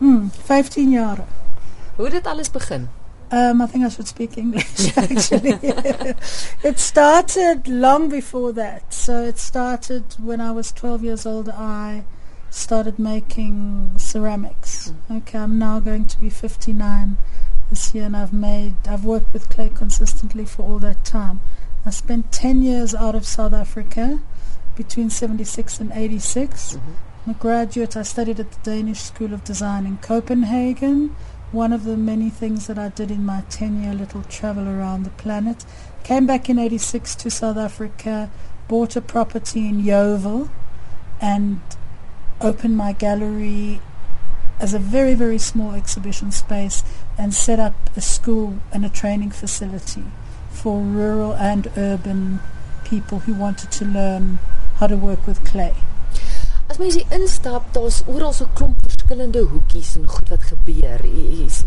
Mm, 15 jare. Hoe het dit alles begin? Um, I think I should speak English actually. it started long before that. So it started when I was 12 years old. I started making ceramics. Okay, I'm now going to be 59 this year and I've made, I've worked with clay consistently for all that time. I spent 10 years out of South Africa between 76 and 86. Mm-hmm. I'm a graduate. I studied at the Danish School of Design in Copenhagen one of the many things that I did in my 10 year little travel around the planet. Came back in 86 to South Africa, bought a property in Yeoville, and opened my gallery as a very, very small exhibition space and set up a school and a training facility for rural and urban people who wanted to learn how to work with clay. Mens hier instap, daar's oral so klomp verskillende hoekies en goed wat gebeur. Hier's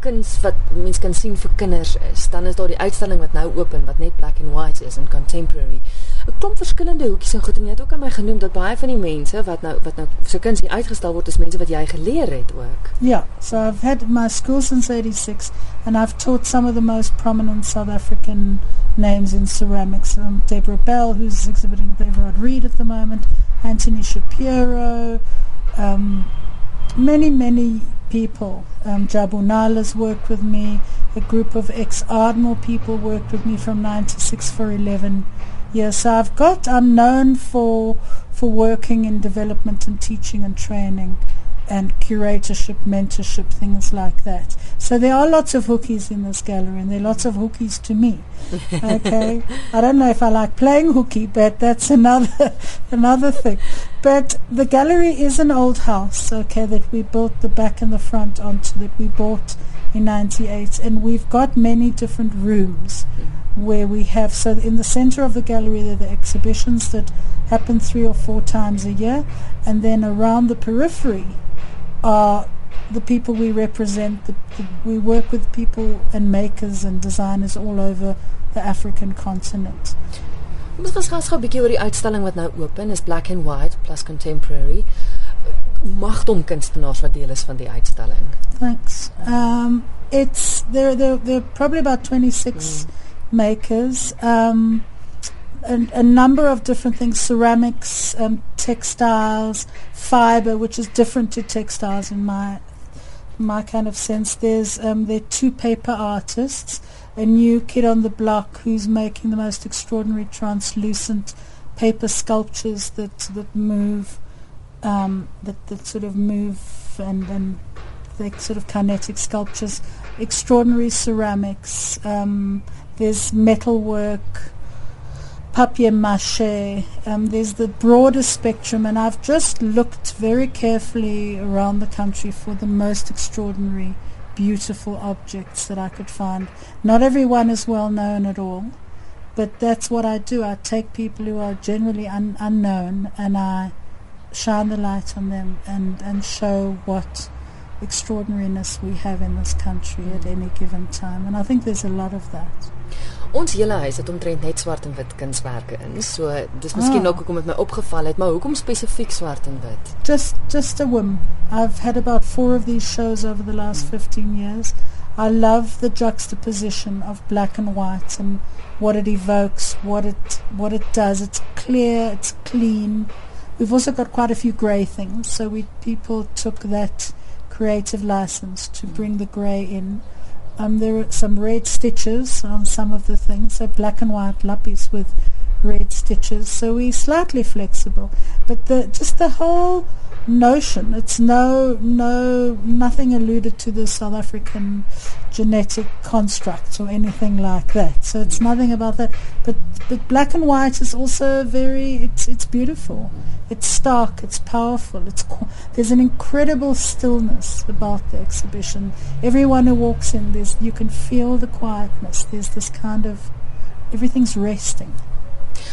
kuns wat mens kan sien vir kinders is. Dan is daar die uitstalling wat nou open wat net black and white is en contemporary. 'n Klomp verskillende hoekies en goed en jy het ook aan my genoem dat baie van die mense wat nou wat nou so kuns hier uitgestal word is mense wat jy geleer het ook. Ja, yeah, so I've had my school since 86 and I've taught some of the most prominent South African names in ceramics. Um, Deborah Bell who's exhibiting the Everard Reed at the moment. Anthony Shapiro, um, many, many people. Um, Jabu Nala's worked with me. A group of ex-Ardmore people worked with me from 96 for 11 years. So I've got, I'm known for, for working in development and teaching and training and curatorship, mentorship, things like that. So there are lots of hookies in this gallery, and there are lots of hookies to me. Okay, I don't know if I like playing hooky, but that's another another thing. But the gallery is an old house, okay, that we built the back and the front onto that we bought in '98, and we've got many different rooms where we have so in the center of the gallery there are the exhibitions that happen three or four times a year and then around the periphery are the people we represent. The, the, we work with people and makers and designers all over the African continent. Ons gesels gou 'n bietjie oor die uitstalling wat nou open is Black and White plus Contemporary. Magdom kunstenaars wat deel is van die uitstalling. Thanks. Um it's there there there are probably about 26 mm. makers. Um a, a, number of different things ceramics, um, textiles, fiber, which is different to textiles in my my kind of sense. There's um, there are two paper artists, a new kid on the block who's making the most extraordinary translucent paper sculptures that that move, um, that that sort of move and and they sort of kinetic sculptures, extraordinary ceramics. Um, there's metal work papier mache. Um, there's the broader spectrum, and I've just looked very carefully around the country for the most extraordinary, beautiful objects that I could find. Not everyone is well known at all, but that's what I do. I take people who are generally un- unknown and I shine the light on them and, and show what extraordinariness we have in this country at any given time. And I think there's a lot of that. Ons hele huis het omtrent net swart en wit kunswerke in. So dis miskien oh. ook hoekom dit my opgeval het, maar hoekom spesifiek swart en wit? Just just a whim. I've had about 4 of these shows over the last mm. 15 years. I love the juxtaposition of black and white and what it evokes, what it what it does. It's clear, it's clean. We've also got quite a few grey things, so we people took that creative license to bring the grey in. Um, there are some red stitches on some of the things, so black and white lapis with red stitches. So we're slightly flexible, but the just the whole notion. It's no no nothing alluded to the South African genetic construct or anything like that. So it's mm. nothing about that. But but black and white is also very it's it's beautiful. It's stark. It's powerful. It's there's an incredible stillness about the exhibition. Everyone who walks in, there's you can feel the quietness. There's this kind of everything's resting.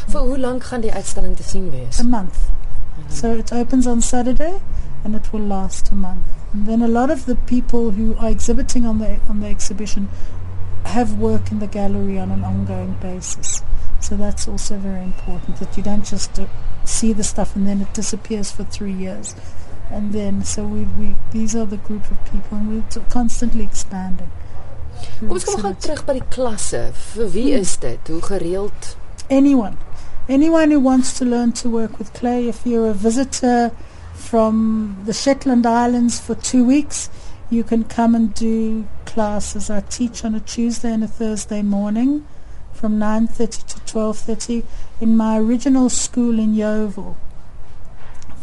For hoe lank gaan die uitstalling te sien wees? A month. So it opens on Saturday and it will last a month. And then a lot of the people who are exhibiting on the on the exhibition have work in the gallery on an ongoing basis. So that's also very important that you don't just uh, see the stuff and then it disappears for three years. and then so we, we these are the group of people and we're constantly expanding. Kom ons kom gou terug by die klasse. Vir wie is dit? Hoe gereeld? anyone anyone who wants to learn to work with clay if you're a visitor from the Shetland Islands for 2 weeks you can come and do classes. I teach on a Tuesday and a Thursday morning from 9:30 to 12:30 in my original school in Yeoville.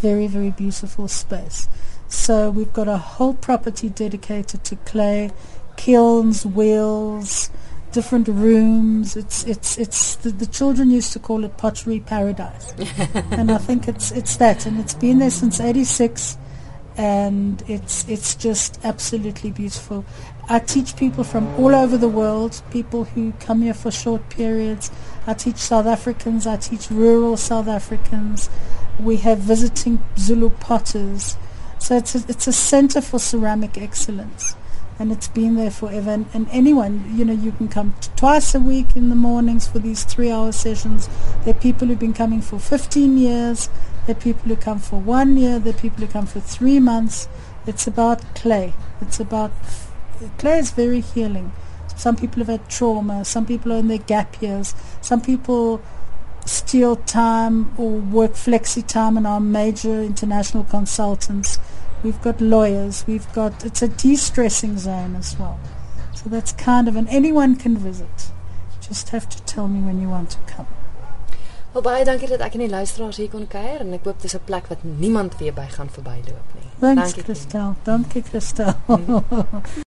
Very very beautiful space. So we've got a whole property dedicated to clay kilns wheels different rooms. It's it's it's the, the children used to call it pottery paradise, and I think it's it's that, and it's been there since '86, and it's it's just absolutely beautiful. I teach people from all over the world, people who come here for short periods. I teach South Africans. I teach rural South Africans. We have visiting Zulu potters. So it's a, it's a center for ceramic excellence and it's been there forever. And, and anyone, you know, you can come t- twice a week in the mornings for these three-hour sessions. There are people who've been coming for 15 years. There are people who come for one year. There are people who come for three months. It's about clay. It's about clay is very healing. Some people have had trauma. Some people are in their gap years. Some people steal time or work flexi time and are major international consultants We've got lawyers. We've got it's a de-stressing zone as well. So that's kind of and anyone can visit. Just have to tell me when you want to come. Wel baie dankie dat ek en die luisteraars hier kon kuier en ek hoop dis 'n plek wat niemand weer by gaan verbyloop nie. Thanks, dankie Christel. Dankie Christel.